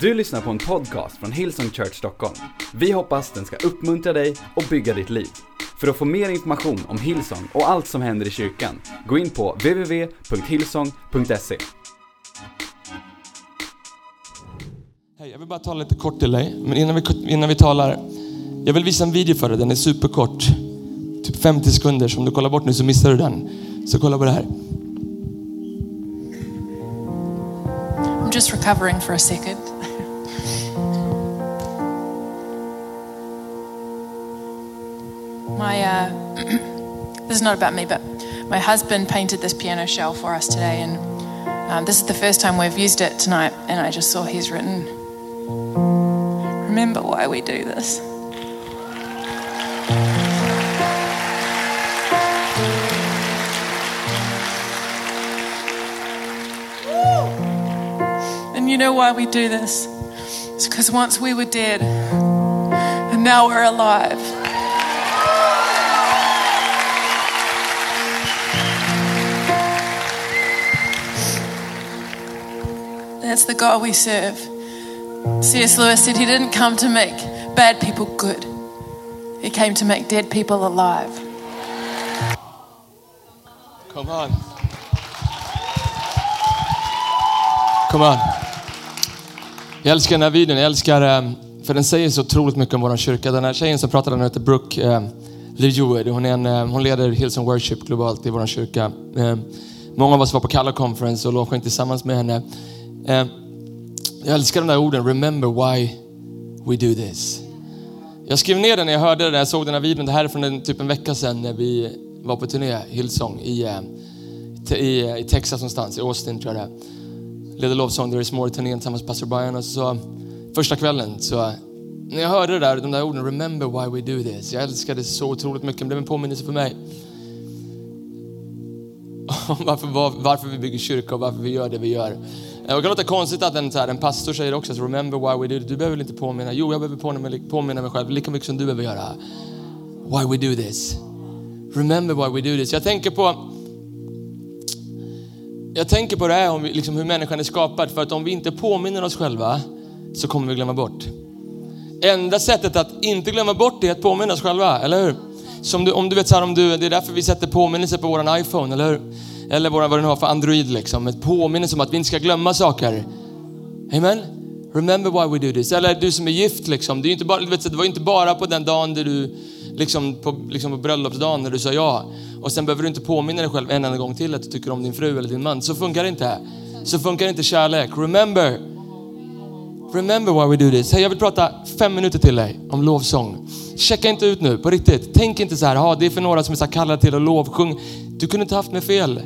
Du lyssnar på en podcast från Hillsong Church Stockholm. Vi hoppas den ska uppmuntra dig och bygga ditt liv. För att få mer information om Hillsong och allt som händer i kyrkan, gå in på www.hillsong.se. Hej, jag vill bara tala lite kort till dig. Men innan vi, innan vi talar, jag vill visa en video för dig. Den är superkort. Typ 50 sekunder. Så om du kollar bort nu så missar du den. Så kolla på det här. I'm just recovering for a second. My, uh, this is not about me, but my husband painted this piano shell for us today, and um, this is the first time we've used it tonight. And I just saw he's written, "Remember why we do this." And you know why we do this? It's because once we were dead, and now we're alive. That's the God we serve. C.S. Lewis said he didn't come to make bad people good, he came to make dead people alive. Come on. Come on. Jag älskar den här videon. Jag älskar, eh, för den säger så otroligt mycket om vår kyrka. Den här tjejen som pratade, den heter Brooke eh, Hon, är en, eh, hon leder Hillsong Worship globalt i vår kyrka. Eh, många av oss var på Kalla Conference och lovsjöng tillsammans med henne. Eh, jag älskar de där orden, remember why we do this. Jag skrev ner den när jag hörde det, när jag såg den här videon. Det här är från en, typ en vecka sedan när vi var på turné, Hillsong, i, eh, i, eh, i Texas någonstans, i Austin tror jag det är. Ledde lovsång, There is more turnén tillsammans med pastor Brian. Och så, första kvällen så, när jag hörde det där, de där orden, remember why we do this. Jag älskade det så otroligt mycket, det blev en påminnelse för mig. Om varför, var- varför vi bygger kyrka och varför vi gör det vi gör. Eh, och det kan låta konstigt att en, så här, en pastor säger också, så remember why we do it. Du behöver väl inte påminna. Jo, jag behöver påminna mig, påminna mig själv lika mycket som du behöver göra. Why we do this. Remember why we do this. Jag tänker på jag tänker på det här om vi, liksom hur människan är skapad. För att om vi inte påminner oss själva så kommer vi glömma bort. Enda sättet att inte glömma bort det är att påminna oss själva, eller hur? Som du, om du vet så här, om du, det är därför vi sätter påminnelser på våran iPhone, eller hur? Eller våran, vad den har för Android liksom. Ett påminnelse om att vi inte ska glömma saker. Amen? Remember why we do this. Eller du som är gift liksom. Det, är inte bara, vet, det var ju inte bara på den dagen där du, liksom på, liksom på bröllopsdagen när du sa ja. Och sen behöver du inte påminna dig själv en enda gång till att du tycker om din fru eller din man. Så funkar det inte. Så funkar inte kärlek. Remember. Remember why we do this. Hey, jag vill prata fem minuter till dig om lovsång. Checka inte ut nu, på riktigt. Tänk inte så här, "Ja, det är för några som är så kallade till att lovsjung. Du kunde inte haft mig fel.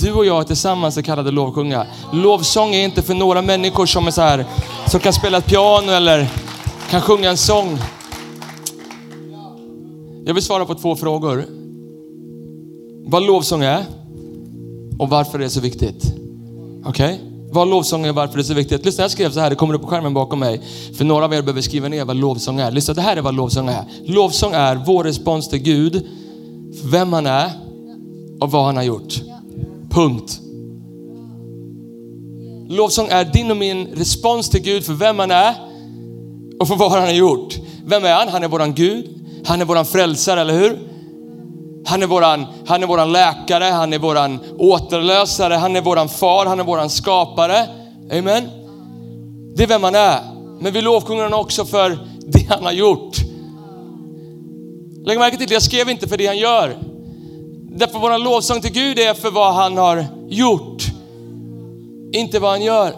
Du och jag tillsammans är kallade lovsjunga. Lovsång är inte för några människor som är så här, som kan spela ett piano eller kan sjunga en sång. Jag vill svara på två frågor. Vad lovsång är och varför det är så viktigt. Okej? Vad lovsång är och varför det är så viktigt. Lyssna, jag skrev så här, det kommer upp på skärmen bakom mig. För några av er behöver skriva ner vad lovsång är. Lyssna, det här är vad lovsång är. Lovsång är vår respons till Gud, för vem han är och vad han har gjort. Punkt. Lovsång är din och min respons till Gud för vem han är och för vad han har gjort. Vem är han? Han är våran Gud. Han är våran frälsare, eller hur? Han är, våran, han är våran läkare, han är våran återlösare, han är våran far, han är våran skapare. Amen. Det är vem han är. Men vi lovsjunger honom också för det han har gjort. Lägg märke till, jag skrev inte för det han gör. Därför våran lovsång till Gud är för vad han har gjort. Inte vad han gör.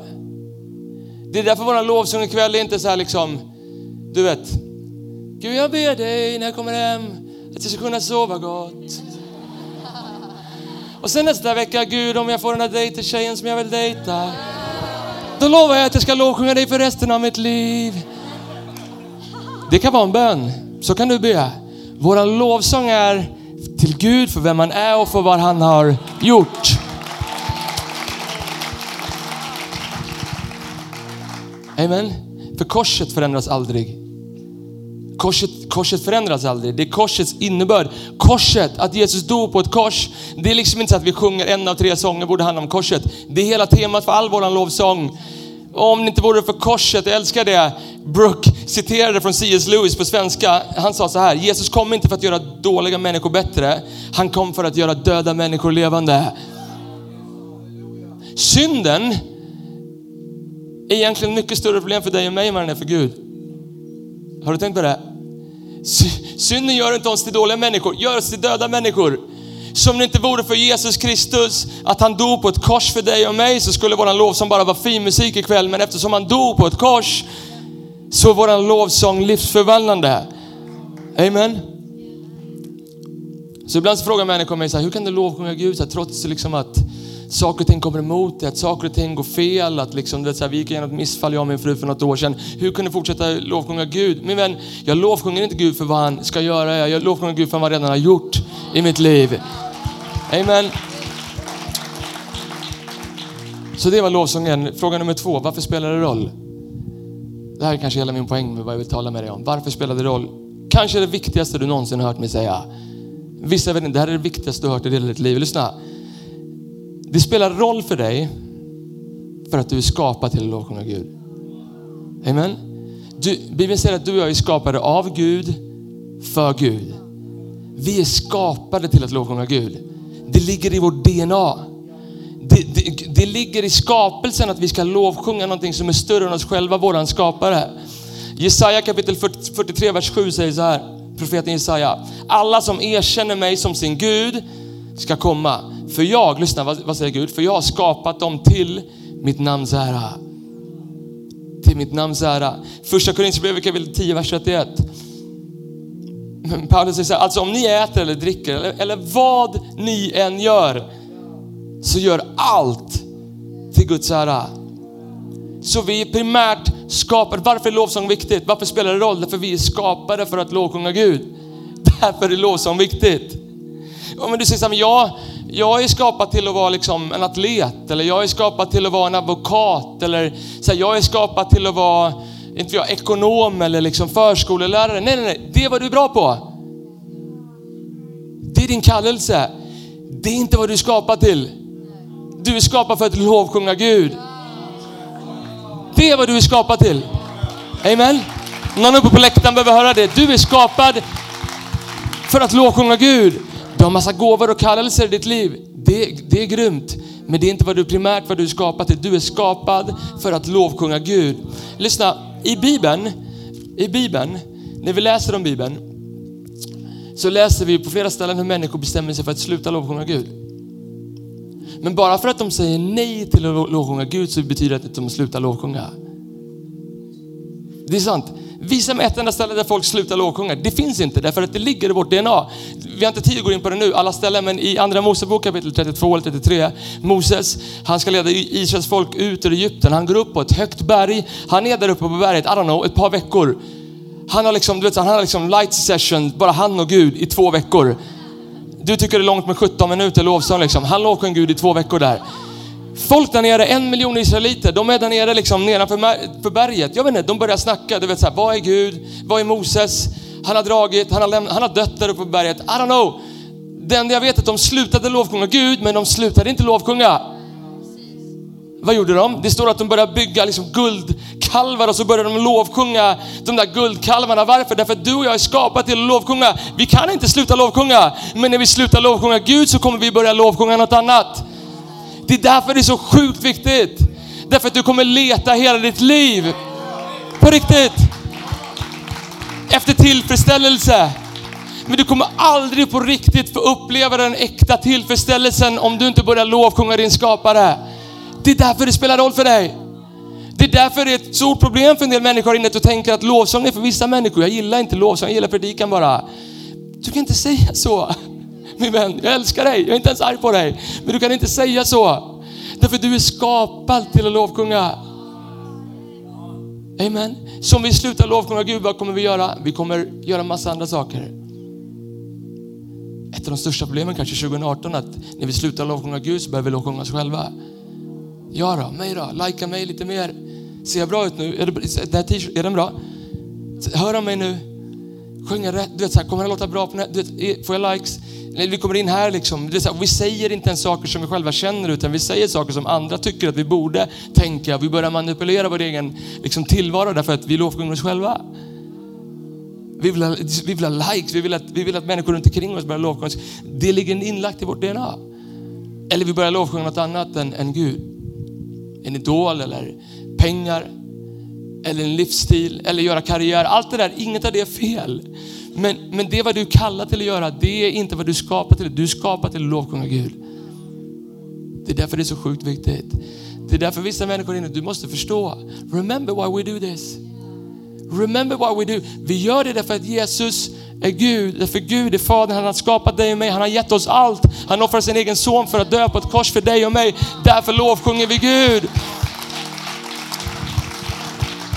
Det är därför våran lovsång ikväll är inte så här liksom, du vet. Gud jag ber dig när jag kommer hem att jag ska kunna sova gott. Och sen nästa vecka, Gud om jag får den där dejtertjejen som jag vill dejta. Då lovar jag att jag ska lovsjunga dig för resten av mitt liv. Det kan vara en bön. Så kan du be. Våran lovsång är till Gud för vem han är och för vad han har gjort. Amen. För korset förändras aldrig. Korset, korset förändras aldrig. Det är korsets innebörd. Korset, att Jesus dog på ett kors. Det är liksom inte så att vi sjunger en av tre sånger borde handla om korset. Det är hela temat för all våran lovsång. Om det inte vore för korset, jag älskar det. Brooke citerade från C.S. Lewis på svenska. Han sa så här, Jesus kom inte för att göra dåliga människor bättre. Han kom för att göra döda människor levande. Synden är egentligen mycket större problem för dig och mig än vad den är för Gud. Har du tänkt på det? Synden gör inte oss till dåliga människor, gör oss till döda människor. Som det inte vore för Jesus Kristus, att han dog på ett kors för dig och mig, så skulle våran lovsång bara vara fin musik ikväll. Men eftersom han dog på ett kors, så är våran lovsång livsförvandlande. Amen. Så ibland så frågar människor mig så här, hur kan du lovsjunga Gud så här, trots liksom att saker och ting kommer emot dig, att saker och ting går fel, att liksom, det så här, vi gick igenom ett missfall, jag och min fru för något år sedan. Hur kan du fortsätta lovsjunga Gud? Min vän, jag lovsjunger inte Gud för vad han ska göra, jag lovsjunger Gud för vad han redan har gjort i mitt liv. Amen. Så det var lovsången. Fråga nummer två, varför spelar det roll? Det här är kanske hela min poäng med vad jag vill tala med dig om. Varför spelar det roll? Kanske det viktigaste du någonsin har hört mig säga. Vissa vet inte, det här är det viktigaste du har hört i hela ditt liv. Lyssna. Det spelar roll för dig för att du är skapad till att lovsjunga Gud. Amen. Du, Bibeln säger att du och jag är skapade av Gud, för Gud. Vi är skapade till att lovsjunga Gud. Det ligger i vårt DNA. Det, det, det, ligger i skapelsen att vi ska lovsjunga någonting som är större än oss själva, våran skapare. Jesaja kapitel 43, vers 7 säger så här, profeten Jesaja. Alla som erkänner mig som sin Gud ska komma. För jag, lyssna vad, vad säger Gud? För jag har skapat dem till mitt namns ära. Till mitt namns ära. Första Korinthierbrevet kapitel 10, vers 31. Paulus säger så här, alltså om ni äter eller dricker eller, eller vad ni än gör, så gör allt till Guds ära. Så vi är primärt skapade. Varför är lovsång viktigt? Varför spelar det roll? Därför vi är skapade för att lovsjunga Gud. Därför är lovsång viktigt. Om du säger så här, men jag, jag är skapad till att vara liksom en atlet eller jag är skapad till att vara en advokat eller så här, jag är skapad till att vara inte jag, ekonom eller liksom förskolelärare. Nej, nej, nej, det är vad du är bra på. Det är din kallelse. Det är inte vad du är skapad till. Du är skapad för att lovsjunga Gud. Det är vad du är skapad till. Amen. Någon uppe på läktaren behöver höra det. Du är skapad för att lovsjunga Gud. Du har massa gåvor och kallelser i ditt liv. Det, det är grymt. Men det är inte vad du primärt vad du är skapad till. Du är skapad för att lovsjunga Gud. Lyssna, i Bibeln, i Bibeln, när vi läser om Bibeln, så läser vi på flera ställen hur människor bestämmer sig för att sluta lovsjunga Gud. Men bara för att de säger nej till att lovsjunga Gud så betyder det att de slutar lovsjunga. Det är sant. Visa mig ett enda ställe där folk slutar lovsjunga. Det finns inte därför att det ligger i vårt DNA. Vi har inte tid att gå in på det nu, alla ställen, men i andra Mosebok kapitel 32 eller 33, Moses, han ska leda Israels folk ut ur Egypten. Han går upp på ett högt berg. Han är där uppe på berget, I don't know, ett par veckor. Han har liksom, du vet, han har liksom light session, bara han och Gud i två veckor. Du tycker det är långt med 17 minuter lovsång liksom. Han lovsjöng Gud i två veckor där. Folk där nere, en miljon israeliter, de är där nere liksom nedanför berget. Jag vet inte, de börjar snacka. Du vet så här, vad är Gud? Vad är Moses? Han har dragit, han har, lämnat, han har dött där uppe på berget. I don't know. Det enda jag vet är att de slutade lovsjunga Gud, men de slutade inte lovsjunga. Vad gjorde de? Det står att de började bygga liksom guldkalvar och så började de lovsjunga de där guldkalvarna. Varför? Därför att du och jag är skapade till att lovsjunga. Vi kan inte sluta lovsjunga, men när vi slutar lovsjunga Gud så kommer vi börja lovsjunga något annat. Det är därför det är så sjukt viktigt. Därför att du kommer leta hela ditt liv. På riktigt. Efter tillfredsställelse. Men du kommer aldrig på riktigt få uppleva den äkta tillfredsställelsen om du inte börjar lovsjunga din skapare. Det är därför det spelar roll för dig. Det är därför det är ett stort problem för en del människor inne att tänker att lovsång är för vissa människor. Jag gillar inte lovsång, jag gillar predikan bara. Du kan inte säga så min vän. Jag älskar dig, jag är inte ens arg på dig. Men du kan inte säga så. Därför du är skapad till att lovkunga. Amen. Så om vi slutar lovkunga Gud, vad kommer vi göra? Vi kommer göra massa andra saker. Ett av de största problemen kanske 2018 att när vi slutar lovkunga Gud så börjar vi lovsjunga oss själva. Ja då, mig då, likea mig lite mer. Ser jag bra ut nu? Är, det, är den bra? Hör om mig nu? Sjunger rätt, du vet, så här, kommer det låta bra på? Du vet, får jag likes? Vi kommer in här liksom, du vet, så här, vi säger inte ens saker som vi själva känner utan vi säger saker som andra tycker att vi borde tänka. Vi börjar manipulera vår egen liksom, tillvaro därför att vi lovsjunger oss själva. Vi vill, ha, vi vill ha likes, vi vill, att, vi vill att människor runt omkring oss börjar lovsjunga oss. Det ligger inlagt i vårt DNA. Eller vi börjar lovsjunga något annat än, än Gud. En idol eller pengar eller en livsstil eller göra karriär. Allt det där, inget av det är fel. Men, men det vad du kallar till att göra, det är inte vad du skapar till. Du skapar till att lovsjunga Gud. Det är därför det är så sjukt viktigt. Det är därför vissa människor inne, du måste förstå. Remember why we do this. Remember what we do. Vi gör det därför att Jesus är Gud. Därför Gud är Fadern, han har skapat dig och mig, han har gett oss allt. Han offrar sin egen son för att dö på ett kors för dig och mig. Därför lovsjunger vi Gud.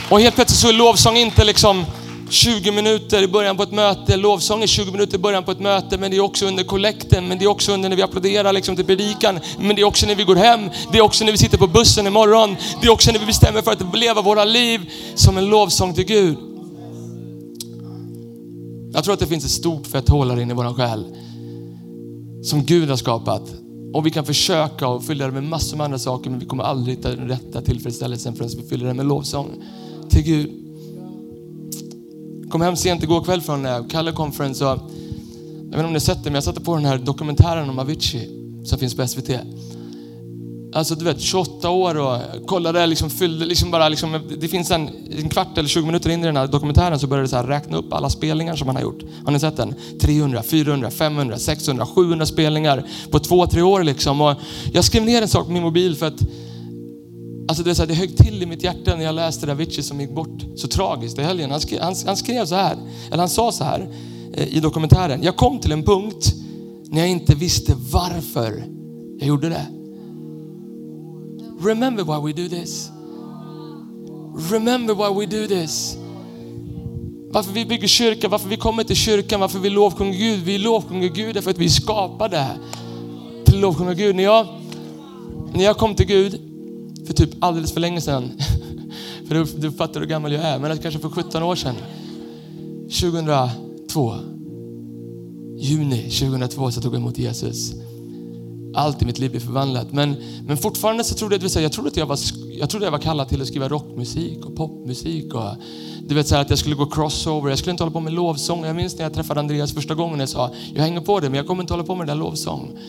Och helt plötsligt så är lovsång inte liksom 20 minuter i början på ett möte. Lovsång är 20 minuter i början på ett möte, men det är också under kollekten, men det är också under när vi applåderar liksom till predikan, men det är också när vi går hem, det är också när vi sitter på bussen imorgon, det är också när vi bestämmer för att leva våra liv som en lovsång till Gud. Jag tror att det finns ett stort fett hål här inne i våran själ som Gud har skapat. Och vi kan försöka och fylla det med massor med andra saker, men vi kommer aldrig hitta den rätta tillfredsställelsen förrän vi fyller det med lovsång till Gud. Kom hem sent igår kväll från uh, Kalle Conference och jag vet inte om ni har sett det, men jag satte på den här dokumentären om Avicii som finns på SVT. Alltså du vet, 28 år och kollade, liksom fyllde, liksom bara liksom, det finns en, en kvart eller 20 minuter in i den här dokumentären så började det så här räkna upp alla spelningar som han har gjort. Har ni sett den? 300, 400, 500, 600, 700 spelningar på två, tre år liksom. Och jag skrev ner en sak på min mobil för att Alltså det, är så här, det högg till i mitt hjärta när jag läste Avicii som gick bort så tragiskt i helgen. Han skrev, han, han skrev så här, eller han sa så här eh, i dokumentären. Jag kom till en punkt när jag inte visste varför jag gjorde det. Remember why we do this. Remember why we do this. Varför vi bygger kyrka, varför vi kommer till kyrkan, varför vi lovsjunger Gud. Vi lovsjunger Gud därför att vi är skapade till lovsjunga Gud. När jag, när jag kom till Gud för typ alldeles för länge sedan, för du, du fattar hur gammal jag är, men kanske för 17 år sedan, 2002, juni 2002 så tog jag emot Jesus allt i mitt liv blev förvandlat. Men, men fortfarande så trodde jag, att, jag trodde att jag var, jag trodde jag var kallad till att skriva rockmusik och popmusik. Och, du vet så att jag skulle gå crossover, jag skulle inte hålla på med lovsång. Jag minns när jag träffade Andreas första gången jag sa, jag hänger på det men jag kommer inte hålla på med det där lovsång.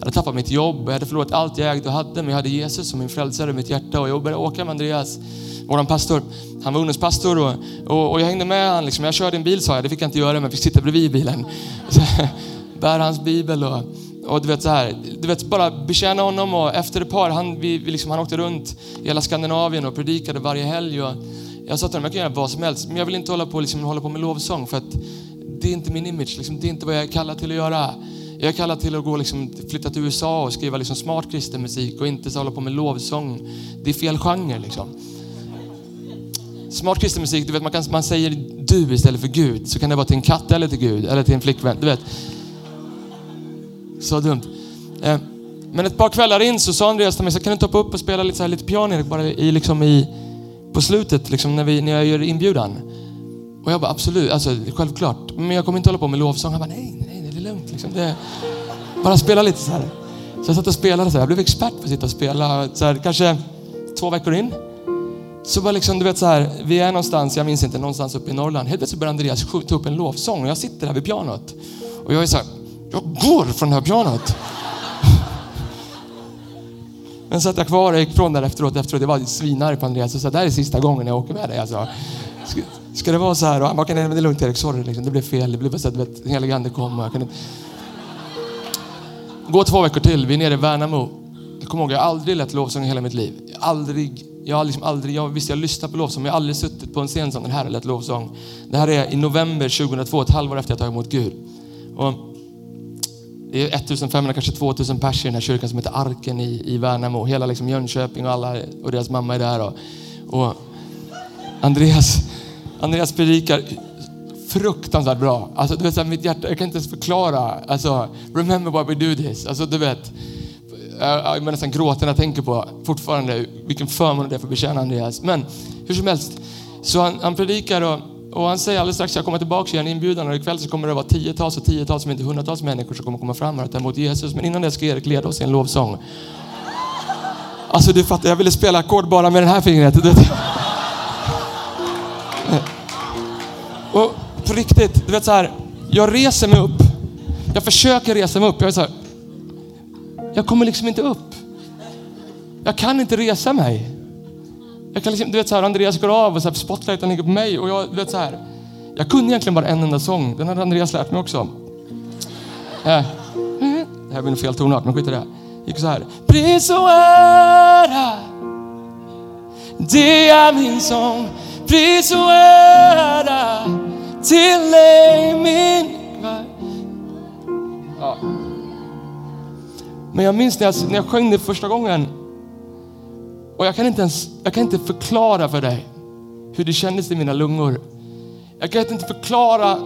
Jag hade tappat mitt jobb, jag hade förlorat allt jag ägde och hade, men jag hade Jesus som min frälsare i mitt hjärta och jag började åka med Andreas, vår pastor. Han var ungdomspastor och, och, och jag hängde med honom. Liksom. Jag körde en bil sa jag, det fick jag inte göra, men jag fick sitta bredvid bilen. Så, bär hans bibel och och du vet så här, du vet bara betjäna honom och efter ett par, han, vi, vi liksom, han åkte runt i hela Skandinavien och predikade varje helg. Och jag sa till honom, jag kan göra vad som helst, men jag vill inte hålla på, liksom, hålla på med lovsång för att det är inte min image, liksom, det är inte vad jag är kallad till att göra. Jag är kallad till att gå, liksom, flytta till USA och skriva liksom, smart kristen musik och inte så hålla på med lovsång. Det är fel genre liksom. Smart kristen musik, du vet man, kan, man säger du istället för Gud, så kan det vara till en katt eller till Gud eller till en flickvän. Du vet. Så dumt. Eh, men ett par kvällar in så sa Andreas till mig, så kan du inte hoppa upp och spela lite, så här, lite piano bara i, liksom i, på slutet liksom när, vi, när jag gör inbjudan? Och jag bara absolut, alltså självklart. Men jag kommer inte hålla på med lovsång. Han bara nej, lugnt. Liksom. Det, bara spela lite så här. Så jag satt och spelade så här. Jag blev expert på att sitta och spela. Så här, kanske två veckor in. Så bara liksom, du vet så här, vi är någonstans, jag minns inte, någonstans uppe i Norrland. Helt plötsligt börjar Andreas ta upp en lovsång och jag sitter där vid pianot. Och jag är så här, jag går från det här pianot. Men satt jag kvar och gick från där efteråt. efteråt. Jag var svinarg på Andreas och sa det här är sista gången jag åker med dig. Alltså. Ska, det vara så här? Och han bara, nej men det är lugnt Erik, sorry. Liksom. Det blev fel. Det blev bara så att vet, den helige ande kom. Och jag kunde... Gå två veckor till. Vi är nere i Värnamo. Jag kommer ihåg, jag har aldrig lett lovsång i hela mitt liv. Aldrig. Jag har liksom aldrig, jag, visst jag lyssnar på lovsång, men jag har aldrig suttit på en scen som den här och lett lovsång. Det här är i november 2002, ett halvår efter att jag tagit emot Gud. Och det är 1500, kanske 2000 pers i den här kyrkan som heter Arken i, i Värnamo. Hela liksom Jönköping och alla och deras mamma är där. Och, och Andreas, Andreas predikar fruktansvärt bra. Alltså, du vet, så här, mitt hjärta, jag kan inte ens förklara. Alltså, remember why we do this. Alltså, du vet, jag, börjar nästan gråta när jag tänker på fortfarande vilken förmån det är för att betjäna Andreas. Men hur som helst, så han, han predikar och Och han säger alldeles strax, jag kommer tillbaka igen inbjudan och ikväll så kommer det vara tiotals och tiotals, om inte hundratals människor som kommer komma fram här och ta emot Jesus. Men innan det ska Erik leda oss i en lovsång. Alltså du fattar, jag ville spela ackord bara med det här fingret. Riktigt, du vet så här, jag reser mig upp. Jag försöker resa mig upp. Jag är så här, jag kommer liksom inte upp. Jag kan inte resa mig. Jag kan liksom, du vet så här, Andreas går av och så här, spotlighten ligger på mig och jag, du vet så här. Jag kunde egentligen bara en enda sång. Den hade Andreas lärt mig också. Eh, det här blir en fel tonart, men skit i det. gick så här. Pris och ära, det är min sång. Pris och ära till dig min ja. Men jag minns när jag, när jag sjöng det första gången och jag kan inte ens jag kan inte förklara för dig hur det kändes i mina lungor. Jag kan inte förklara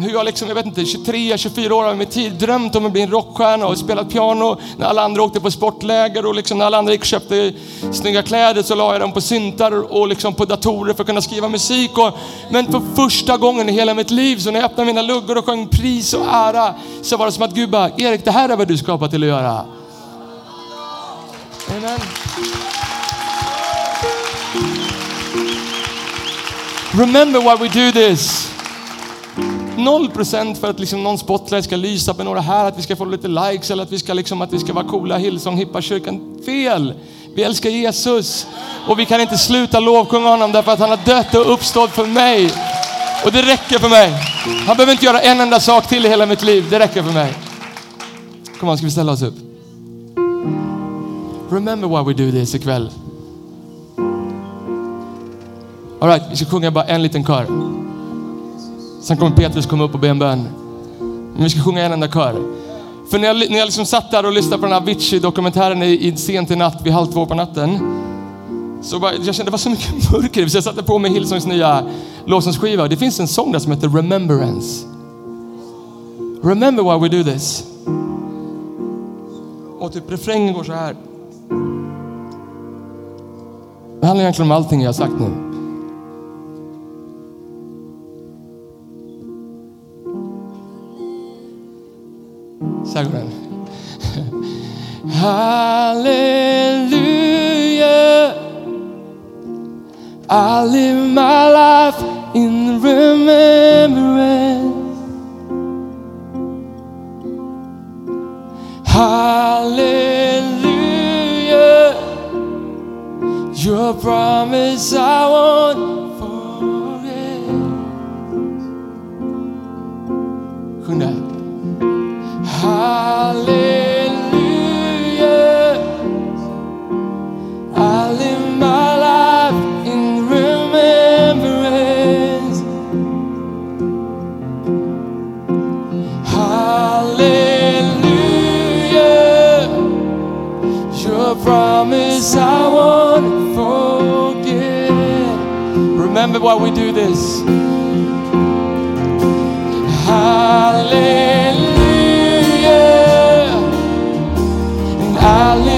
hur jag liksom, jag vet inte, 23, 24 år av min tid drömt om att bli en rockstjärna och spelat piano när alla andra åkte på sportläger och liksom när alla andra gick och köpte snygga kläder så la jag dem på syntar och liksom på datorer för att kunna skriva musik. Och, men för första gången i hela mitt liv så när jag öppnade mina luggor och sjöng pris och ära så var det som att Gud bara, Erik det här är vad du skapat till att göra. Amen. Remember why we do this. 0% för att liksom någon spotlight ska lysa på några här, att vi ska få lite likes eller att vi ska, liksom, att vi ska vara coola Hillsong Hippa kyrkan. Fel! Vi älskar Jesus och vi kan inte sluta lovsjunga honom därför att han har dött och uppstått för mig. Och det räcker för mig. Han behöver inte göra en enda sak till i hela mitt liv. Det räcker för mig. Kom on, ska vi ställa oss upp? Remember why we do this ikväll. All right, vi ska sjunga bara en liten kör. Sen kommer Petrus komma upp och be en bön. Men vi ska sjunga en enda kör. För när jag, när jag liksom satt där och lyssnade på den här Avicii-dokumentären i, i sent i natt, vid halv två på natten. Så bara, jag kände det var så mycket mörker. Så jag satte på mig Hillsongs nya lovsångsskiva. Det finns en sång där som heter Remembrance. Remember why we do this. Och typ refrängen går så här. Det handlar egentligen om allting jag har sagt nu. Så här går den. Hallelujah. I live my life in remembrance. Hallelujah. Your promise I Remember why we do this. Hallelujah. And I